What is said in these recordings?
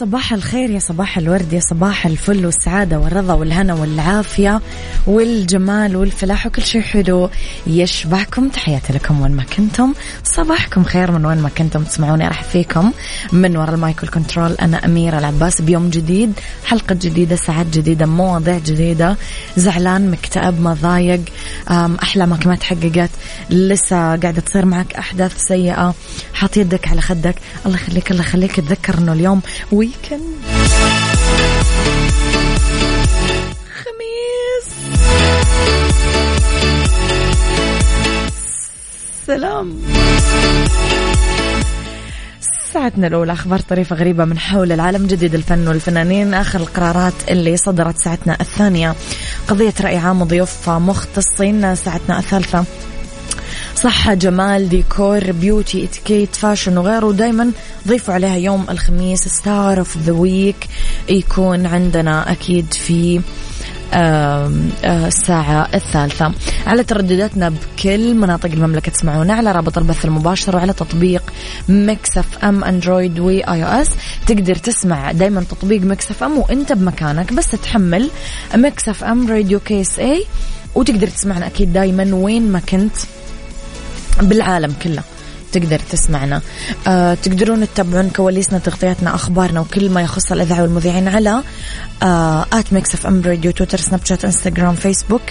صباح الخير يا صباح الورد يا صباح الفل والسعادة والرضا والهنا والعافية والجمال والفلاح وكل شيء حلو يشبعكم. تحياتي لكم وين ما كنتم. صباحكم خير من وين ما كنتم. تسمعوني راح فيكم. من وراء ال mic وال control أنا أميرة العباس. بيوم جديد حلقة جديدة ساعات جديدة مواضيع جديدة. زعلان مكتئب مضايق. أحلامك ما تحققت. لسه قاعدة تصير معك أحداث سيئة. حاط يدك على خدك. الله يخليك الله يخليك. تذكر أنه اليوم ويكند خميس سلام ساعتنا الأولى أخبار طريفة غريبة من حول العالم جديد الفن والفنانين آخر القرارات اللي صدرت ساعتنا الثانية. قضية رأي عام وضيوف مختصين ساعتنا الثالثة. صحة جمال ديكور beauty اتيكيت fashion وغيره. دايما ضيفوا عليها يوم الخميس star of the week يكون عندنا أكيد في الساعة الثالثة. على تردداتنا بكل مناطق المملكة تسمعونا على رابط البث المباشر وعلى تطبيق Mix FM Android و iOS تقدر تسمع دايما تطبيق Mix FM وانت بمكانك. بس تحمل Mix FM Radio KSA وتقدر تسمعنا أكيد دايما وين ما كنت. بالعالم كله تقدر تسمعنا. آه تقدرون تتابعون كواليسنا تغطياتنا أخبارنا وكل ما يخص الإذاعة والمذيعين على آه at Mix FM Radio تويتر سناب شات انستغرام فيسبوك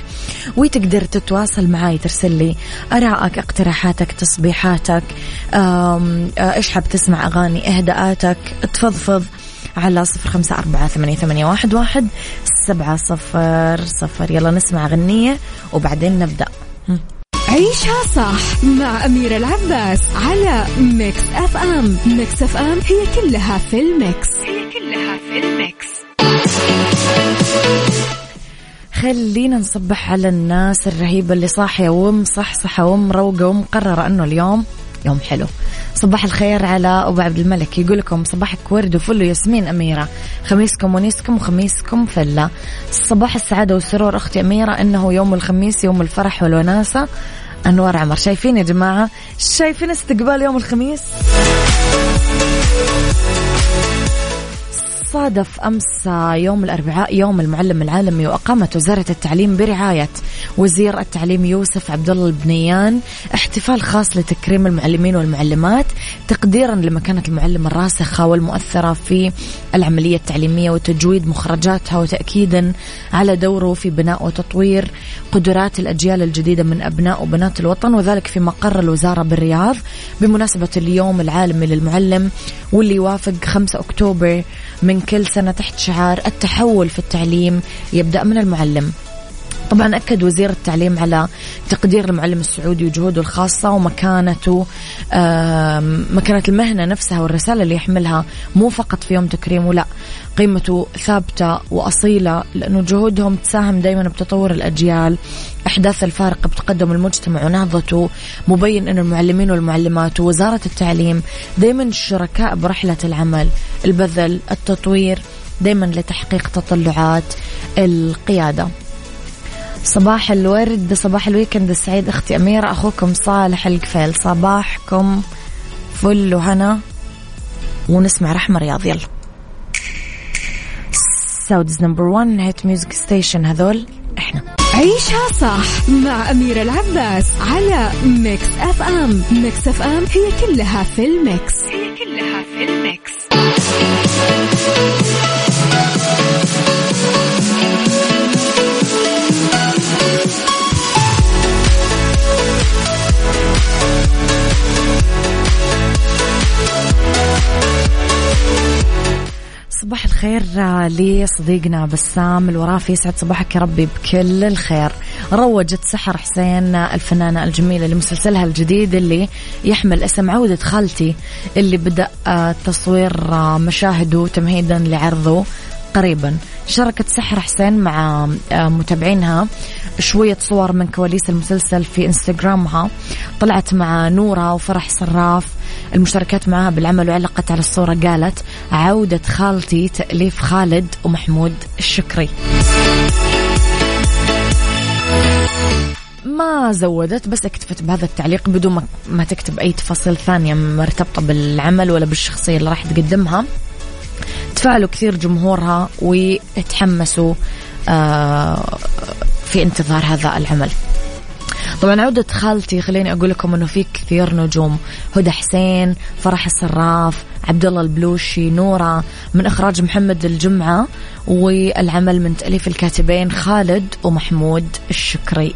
وتقدر تتواصل معي ترسل لي آرائك اقتراحاتك تصبيحاتك آه إيش حاب تسمع أغاني إهداءاتك تفضفض على صفر خمسة أربعة ثمانية, ثمانية واحد, واحد سبعة صفر صفر. يلا نسمع غنية وبعدين نبدأ. عيشها صح مع أميرة العباس على Mix FM. Mix FM هي كلها في ال mix. هي كلها في ال mix. خلينا نصبح على الناس الرهيبة اللي صاحية ومصحصحة ومروقة ومقررة أنه اليوم يوم حلو. صباح الخير على أبو عبد الملك. يقول لكم صباحك ورد وفل ياسمين أميرة. خميسكم ونيسكم وخميسكم فلة. صباح السعادة والسرور أختي أميرة إنه يوم الخميس يوم الفرح والوناسة. أنوار عمر. شايفين يا جماعة؟ شايفين استقبال يوم الخميس؟ صادف أمس يوم الأربعاء يوم المعلم العالمي وأقامت وزارة التعليم برعاية وزير التعليم يوسف عبد الله البنيان احتفال خاص لتكريم المعلمين والمعلمات تقديرا لمكانة المعلمة الراسخة والمؤثرة في العملية التعليمية وتجويد مخرجاتها وتأكيدا على دوره في بناء وتطوير قدرات الأجيال الجديدة من أبناء وبنات الوطن وذلك في مقر الوزارة بالرياض. بمناسبة اليوم العالمي للمعلم واللي يوافق 5 أكتوبر من كل سنة تحت شعار التحول في التعليم يبدأ من المعلم. طبعا أكد وزير التعليم على تقدير المعلم السعودي وجهوده الخاصة ومكانته مكانة المهنة نفسها والرسالة اللي يحملها مو فقط في يوم تكريمه لا قيمته ثابتة وأصيلة لأنه جهودهم تساهم دائما بتطور الأجيال إحداث الفارق بتقدم المجتمع ونهضته مبين أن المعلمين والمعلمات ووزارة التعليم دائما شركاء برحلة العمل البذل التطوير دائما لتحقيق تطلعات القيادة. صباح الورد صباح ال weekend. السعيد أختي أميرة أخوكم صالح القفيل صباحكم فل وهنا. ونسمع رحمة رياض. يلا. Saudi's number 1 hit music station هذول إحنا. عيشها صح مع أميرة العباس على Mix FM Mix FM هي كلها في ال mix. هي كلها في ال mix. الخير لصديقنا بسام الورافي يسعد صباحك يا ربي بكل الخير. روجت سحر حسين الفنانة الجميلة لمسلسلها الجديد اللي يحمل اسم عودة خالتي اللي بدأ تصوير مشاهده تمهيدا لعرضه قريبا. شاركت سحر حسين مع متابعينها شوية صور من كواليس المسلسل في إنستغرامها. طلعت مع نورة وفرح صراف. المشاركات معها بالعمل وعلقت على الصورة قالت عودة خالتي تأليف خالد ومحمود الشكري. ما زودت بس اكتفت بهذا التعليق بدون ما تكتب أي تفاصيل ثانية مرتبطة بالعمل ولا بالشخصية اللي راح تقدمها. تفاعلوا كثير جمهورها وتحمسوا آه، في انتظار هذا العمل. طبعا عودة خالتي خليني أقول لكم أنه في كثير نجوم. هدى حسين فرح الصراف عبد الله البلوشي نورة من إخراج محمد الجمعة والعمل من تأليف الكاتبين خالد ومحمود الشكري.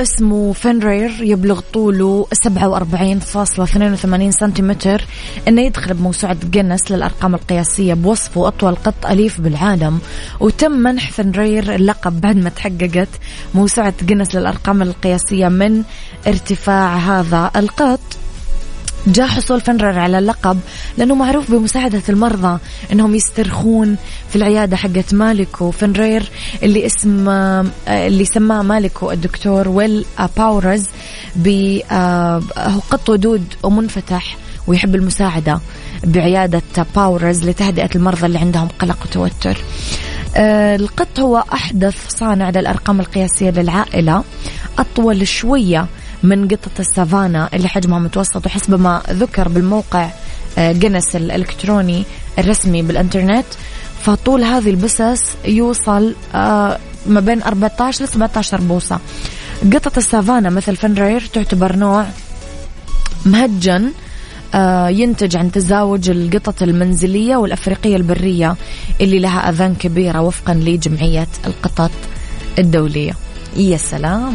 اسمه فنرير يبلغ طوله 47.82 سنتيمتر إنه يدخل بموسوعة جينيس للأرقام القياسية بوصفه أطول قط أليف بالعالم. وتم منح فنرير اللقب بعد ما تحققت موسوعة جينيس للأرقام القياسية من ارتفاع هذا القط. جاء حصول فنرير على اللقب لأنه معروف بمساعدة المرضى أنهم يسترخون في العيادة حقت مالكو فنرير اللي اسم اللي سماه مالكو الدكتور ويل باورز هو قط ودود ومنفتح ويحب المساعدة بعيادة باورز لتهدئة المرضى اللي عندهم قلق وتوتر. آه، القط هو أحدث صانع للأرقام القياسية للعائلة. أطول شوية من قطة السافانا اللي حجمها متوسط وحسب ما ذكر بالموقع آه، جنس الإلكتروني الرسمي بالإنترنت. فطول هذه البسس يوصل آه، ما بين 14 ل 17 بوصة قطة السافانا مثل فنرير تعتبر نوع مهجن آه، ينتج عن تزاوج القطط المنزلية والأفريقية البرية اللي لها أذان كبيرة وفقا لجمعية القطط الدولية. يا سلام.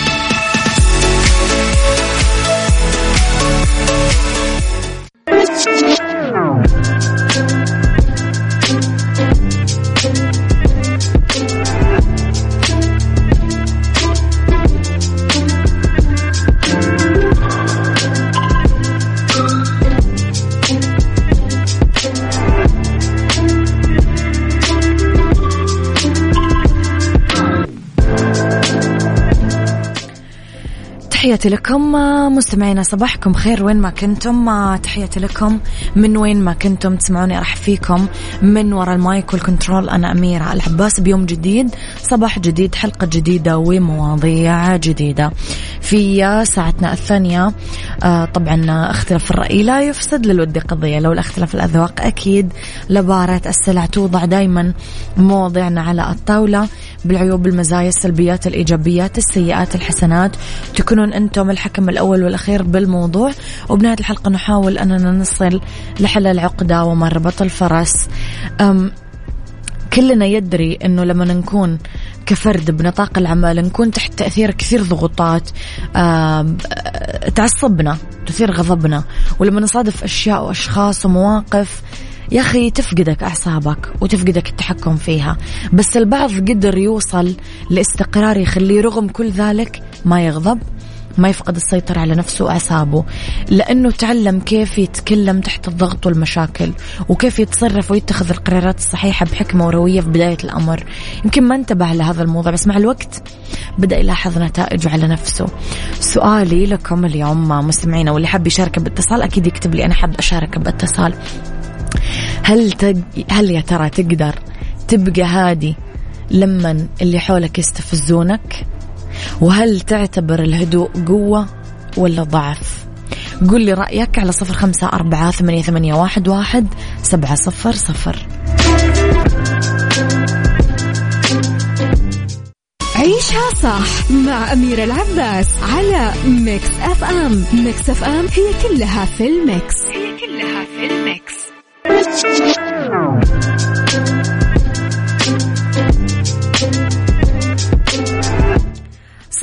تحياتي لكم مستمعينا صباحكم خير وين ما كنتم. تحياتي لكم من وين ما كنتم تسمعوني راح فيكم من وراء المايك وال control. أنا أميرة العباس بيوم جديد صباح جديد حلقة جديدة ومواضيع جديدة. في ساعتنا الثانية آه، طبعا اختلاف الرأي لا يفسد للود قضية. لولا اختلاف الأذواق أكيد لبارت السلع توضع دايما مواضيعنا على الطاولة. بالعيوب المزايا السلبيات الإيجابيات السيئات الحسنات تكونون أنتم الحكم الأول والأخير بالموضوع. وبنهاية الحلقة نحاول أننا نصل لحل العقدة ومربط الفرس. كلنا يدري أنه لما نكون كفرد بنطاق العمل نكون تحت تأثير كثير ضغوطات. تعصبنا تثير غضبنا. ولما نصادف أشياء وأشخاص ومواقف يا أخي تفقدك أعصابك وتفقدك التحكم فيها. بس البعض قدر يوصل لاستقرار يخليه رغم كل ذلك ما يغضب. ما يفقد السيطرة على نفسه وأعصابه لأنه تعلم كيف يتكلم تحت الضغط والمشاكل وكيف يتصرف ويتخذ القرارات الصحيحة بحكمة وروية في بداية الأمر. يمكن ما انتبه لهذا الموضوع بس مع الوقت بدأ يلاحظ نتائجه على نفسه. سؤالي لكم اليوم مستمعينا واللي حاب يشارك باتصال أكيد يكتب لي أنا حاب أشارك باتصال. هل تج... هل يا ترى تقدر تبقى هادي لما اللي حولك يستفزونك؟ وهل تعتبر الهدوء قوة ولا ضعف؟ قل لي رأيك على صفر خمسة أربعة ثمانية, ثمانية واحد, واحد سبعة صفر صفر. عيشها صح مع أميرة العباس على Mix FM. Mix FM هي كلها في ال mix. هي كلها في الميكس.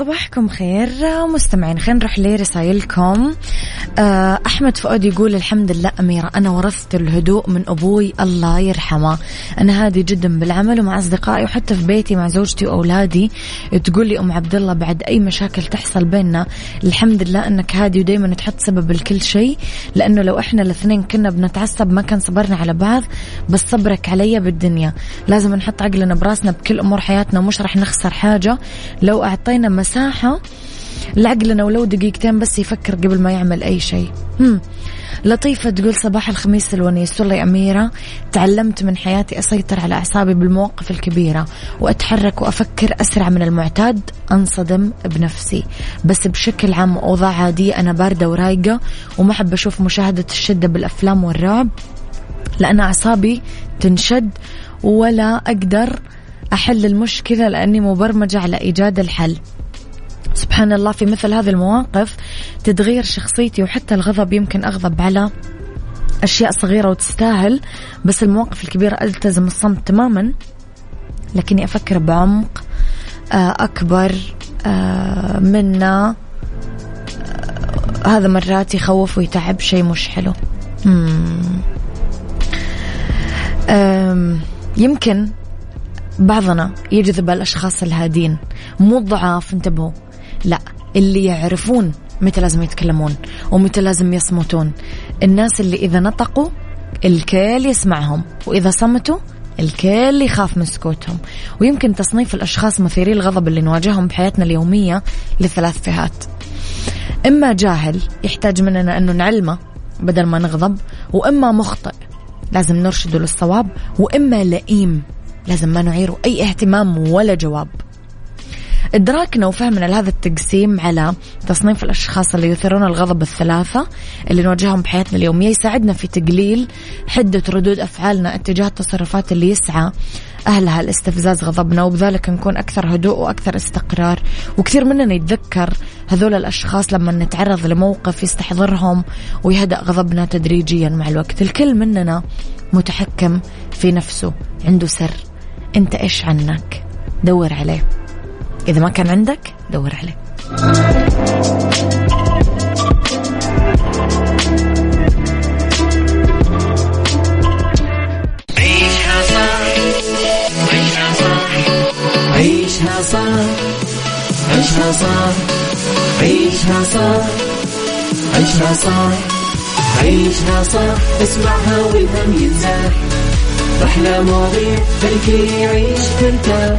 صباحكم خير مستمعين خلينا نروح لرسائلكم. آه، أحمد فؤاد يقول الحمد لله أميرة أنا ورثت الهدوء من أبوي الله يرحمه. أنا هادي جدا بالعمل ومع أصدقائي وحتى في بيتي مع زوجتي وأولادي. تقول لي أم عبد الله بعد أي مشاكل تحصل بيننا الحمد لله أنك هادي ودايما تحط سبب لكل شيء. لأنه لو إحنا الاثنين كنا بنتعصب ما كان صبرنا على بعض بس صبرك علي بالدنيا. لازم نحط عقلنا براسنا بكل أمور حياتنا ومش رح نخسر حاجة. لو أعطينا مساحة لعقلنا ولو دقيقتين بس يفكر قبل ما يعمل أي شيء. هم. لطيفة تقول صباح الخميس الونيس. والله يا أميرة تعلمت من حياتي أسيطر على أعصابي بالمواقف الكبيرة وأتحرك وأفكر أسرع من المعتاد أنصدم بنفسي. بس بشكل عام أوضاع عادية أنا باردة ورايقة وما أحب أشوف مشاهدة الشدة بالأفلام والرعب. لأن أعصابي تنشد ولا أقدر أحل المشكلة لأني مبرمجة على إيجاد الحل. سبحان الله في مثل هذه المواقف تتغير شخصيتي وحتى الغضب يمكن أغضب على أشياء صغيرة وتستاهل بس المواقف الكبيرة ألتزم الصمت تماما. لكني أفكر بعمق آه، أكبر آه، منا آه، هذا مرات يخوف ويتعب شيء مش حلو. يمكن بعضنا يجذب الأشخاص الهادين. مو الضعاف انتبهوا. لا اللي يعرفون متى لازم يتكلمون ومتى لازم يصمتون. الناس اللي إذا نطقوا الكل يسمعهم وإذا صمتوا الكل يخاف من سكوتهم. ويمكن تصنيف الأشخاص مثيري الغضب اللي نواجههم بحياتنا اليومية لثلاث فئات. إما جاهل يحتاج مننا أنه نعلمه بدل ما نغضب وإما مخطئ لازم نرشده للصواب وإما لئيم لازم ما نعيره أي اهتمام ولا جواب. إدراكنا وفهمنا لهذا التقسيم على تصنيف الأشخاص اللي يثيرون الغضب الثلاثة اللي نواجههم بحياتنا اليومية يساعدنا في تقليل حدة ردود أفعالنا اتجاه التصرفات اللي يسعى أهلها لاستفزاز غضبنا وبذلك نكون أكثر هدوء وأكثر استقرار. وكثير مننا يتذكر هذول الأشخاص لما نتعرض لموقف يستحضرهم ويهدأ غضبنا تدريجيا مع الوقت. الكل مننا متحكم في نفسه عنده سر. أنت إيش عنك؟ دور عليه. إذا ما كان عندك دور عليه. عيشها صح عيشها صح عيشها صح عيشها صح عيشها صح عيشها صح عيشها صح اسمعها والهم ينزاح. أحلى مواضيع خلي يعيش ترتاح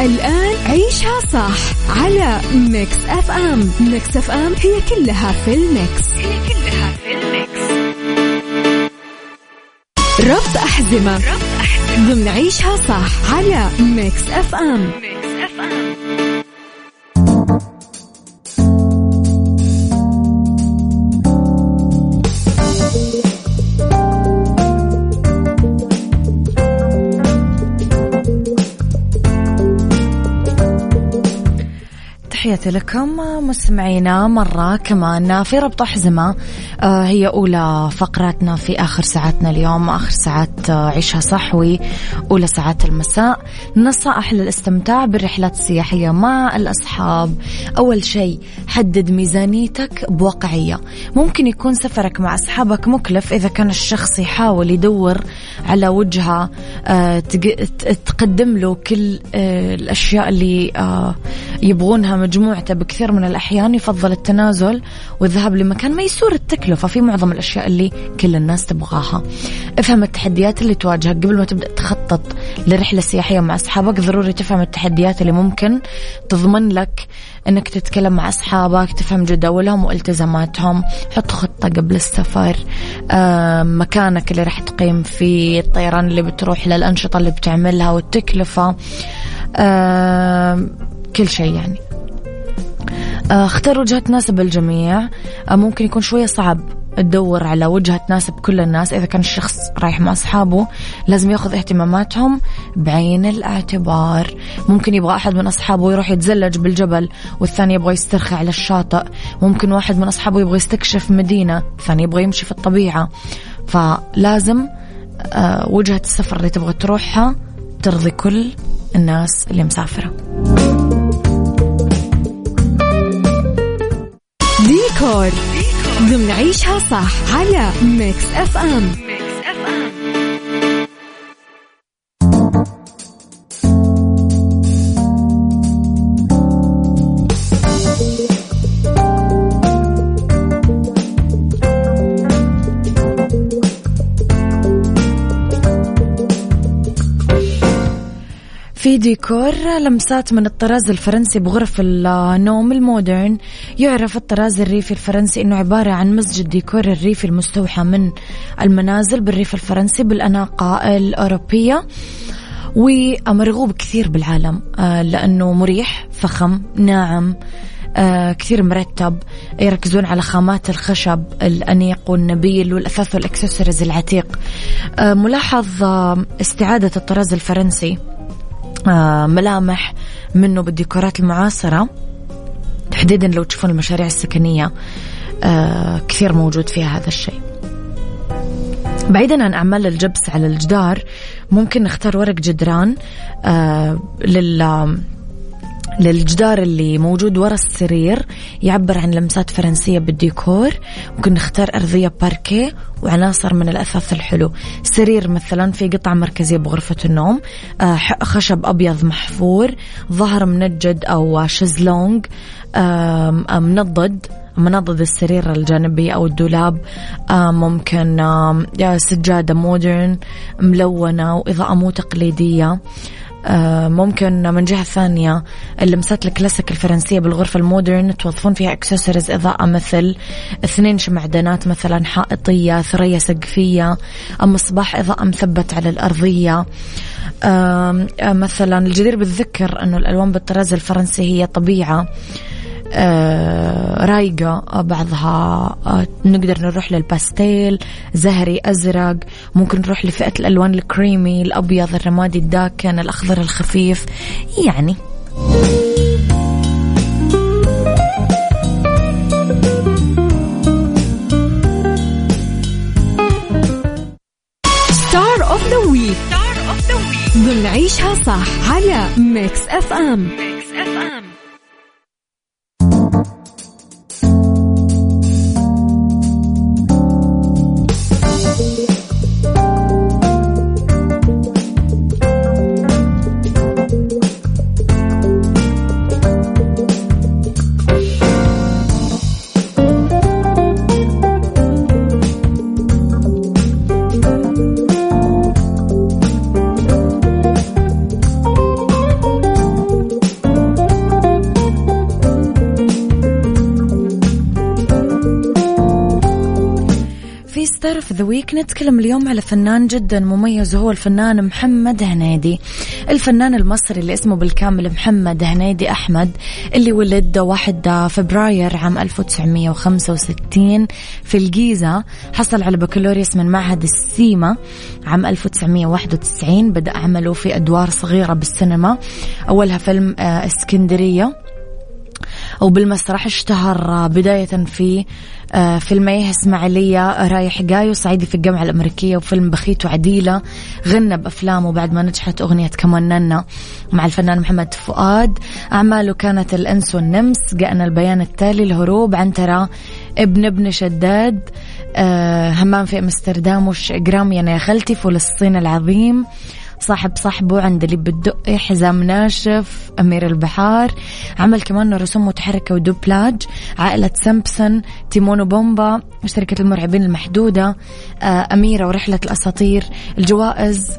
الآن عيشها صح على Mix FM Mix FM هي كلها في ال mix. هي كلها في ال mix. ربط أحزمة. ربط أحزمة. ضمن عيشها صح على Mix FM Mix FM تحياتي لكم مستمعينا مرة كمان في ربط أحزمة آه، هي أولى فقراتنا في آخر ساعاتنا اليوم آخر ساعات آه، عيشها صح وأولى ساعات المساء. نصائح للاستمتاع بالرحلات السياحية مع الأصحاب. أول شيء حدد ميزانيتك بواقعية. ممكن يكون سفرك مع أصحابك مكلف إذا كان الشخص يحاول يدور على وجهة آه، تقدم له كل الأشياء اللي يبغونها مجموعته بكثير من الأحيان يفضل التنازل والذهاب لمكان ميسور التكلفة في معظم الأشياء اللي كل الناس تبغاها. افهم التحديات اللي تواجهك قبل ما تبدأ تخطط لرحلة سياحية مع أصحابك. ضروري تفهم التحديات اللي ممكن تضمن لك إنك تتكلم مع أصحابك تفهم جداولهم والتزاماتهم. حط خطة قبل السفر. مكانك اللي راح تقيم فيه الطيران اللي بتروح للأنشطة اللي بتعملها والتكلفة. كل شيء يعني. آه، اختار وجهة تناسب الجميع. آه، ممكن يكون شوية صعب تدور على وجهة تناسب كل الناس. إذا كان الشخص رايح مع أصحابه لازم يأخذ اهتماماتهم بعين الاعتبار. ممكن يبغى أحد من أصحابه يروح يتزلج بالجبل والثاني يبغى يسترخي على الشاطئ. ممكن واحد من أصحابه يبغى يستكشف مدينة الثاني يبغى يمشي في الطبيعة. فلازم آه، وجهة السفر اللي تبغى تروحها ترضي كل الناس اللي مسافرة. ديكور ضمن عيشها صح على Mix FM في ديكور لمسات من الطراز الفرنسي بغرف النوم ال modern. يعرف الطراز الريفي الفرنسي إنه عبارة عن مزج الديكور الريفي المستوحى من المنازل بالريف الفرنسي بالأناقة الأوروبية. ومرغوب كثير بالعالم آه، لأنه مريح فخم ناعم آه كثير مرتب. يركزون على خامات الخشب الأنيق والنبيل والأثاث والإكسسوارز العتيق. آه ملاحظ استعادة الطراز الفرنسي. ملامح منه بالديكورات المعاصرة. تحديدا لو تشوفون المشاريع السكنية آه، كثير موجود فيها هذا الشيء. بعيدا عن أعمال الجبس على الجدار ممكن نختار ورق جدران آه، لل للجدار اللي موجود ورا السرير يعبر عن لمسات فرنسية بالديكور. ممكن نختار أرضية باركيه وعناصر من الأثاث الحلو. سرير مثلا في قطعة مركزية بغرفة النوم. آه، خشب أبيض محفور. ظهر منجد أو شزلونج منضد. منضد السرير الجانبي أو الدولاب. ممكن سجادة modern ملونة وإضاءة مو تقليدية. آه، ممكن من جهة ثانية اللمسات الكلاسيك الفرنسية بالغرفة ال modern توظفون فيها اكسسوارز إضاءة مثل اثنين شمعدانات مثلا حائطية ثريا سقفية مصباح إضاءة مثبت على الأرضية. آه، مثلا الجدير بالذكر أنه الألوان بالطراز الفرنسي هي طبيعة. آه، رايقة آه، بعضها آه، نقدر نروح للباستيل زهري أزرق ممكن نروح لفئة الألوان الكريمي الأبيض الرمادي الداكن الأخضر الخفيف يعني. star of the week star of the week ضمن عيشها صح على Mix FM Mix F M ذا ويك نتكلم اليوم على فنان جدا مميز وهو الفنان محمد هنيدي. الفنان المصري اللي اسمه بالكامل محمد هنيدي أحمد اللي ولد 1 فبراير عام 1965 في الجيزة. حصل على بكالوريوس من معهد السيما عام 1991 بدأ عمله في أدوار صغيرة بالسينما. أولها فيلم آه، اسكندرية وبالمسرح اشتهر بداية في آه، فيلميه إسماعيلية رايح جاي وصعيدي في الجامعة الأمريكية وفيلم بخيت وعديلة غنى بأفلامه بعد ما نجحت أغنية كمان مع الفنان محمد فؤاد. أعماله كانت الأنس والنمس جاءنا البيان التالي الهروب عنترة ابن ابن شداد أه همام في أمستردام وش جرام يا خالتي فلسطين العظيم. صاحب صاحبه عند اللي بتدق حزام ناشف أمير البحار. عمل كمان رسوم متحركة ودوبلاج عائلة سامبسون تيمون وبومبا شركة المرعبين المحدودة آه، أميرة ورحلة الأساطير. الجوائز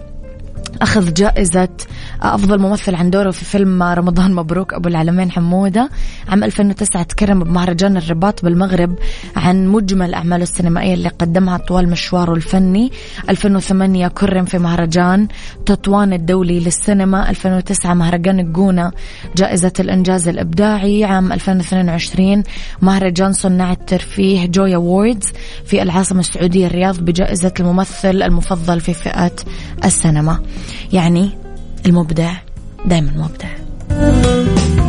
أخذ جائزة أفضل ممثل عن دوره في فيلم رمضان مبروك أبو العالمين حمودة عام 2009 تكرم بمهرجان الرباط بالمغرب عن مجمل أعماله السينمائية اللي قدمها طوال مشواره الفني. 2008 كرم في مهرجان تطوان الدولي للسينما. 2009 مهرجان الجونة جائزة الإنجاز الإبداعي عام 2022 مهرجان صناع الترفيه جويا ووردز في العاصمة السعودية الرياض بجائزة الممثل المفضل في فئة السينما. يعني المبدع دائما مبدع.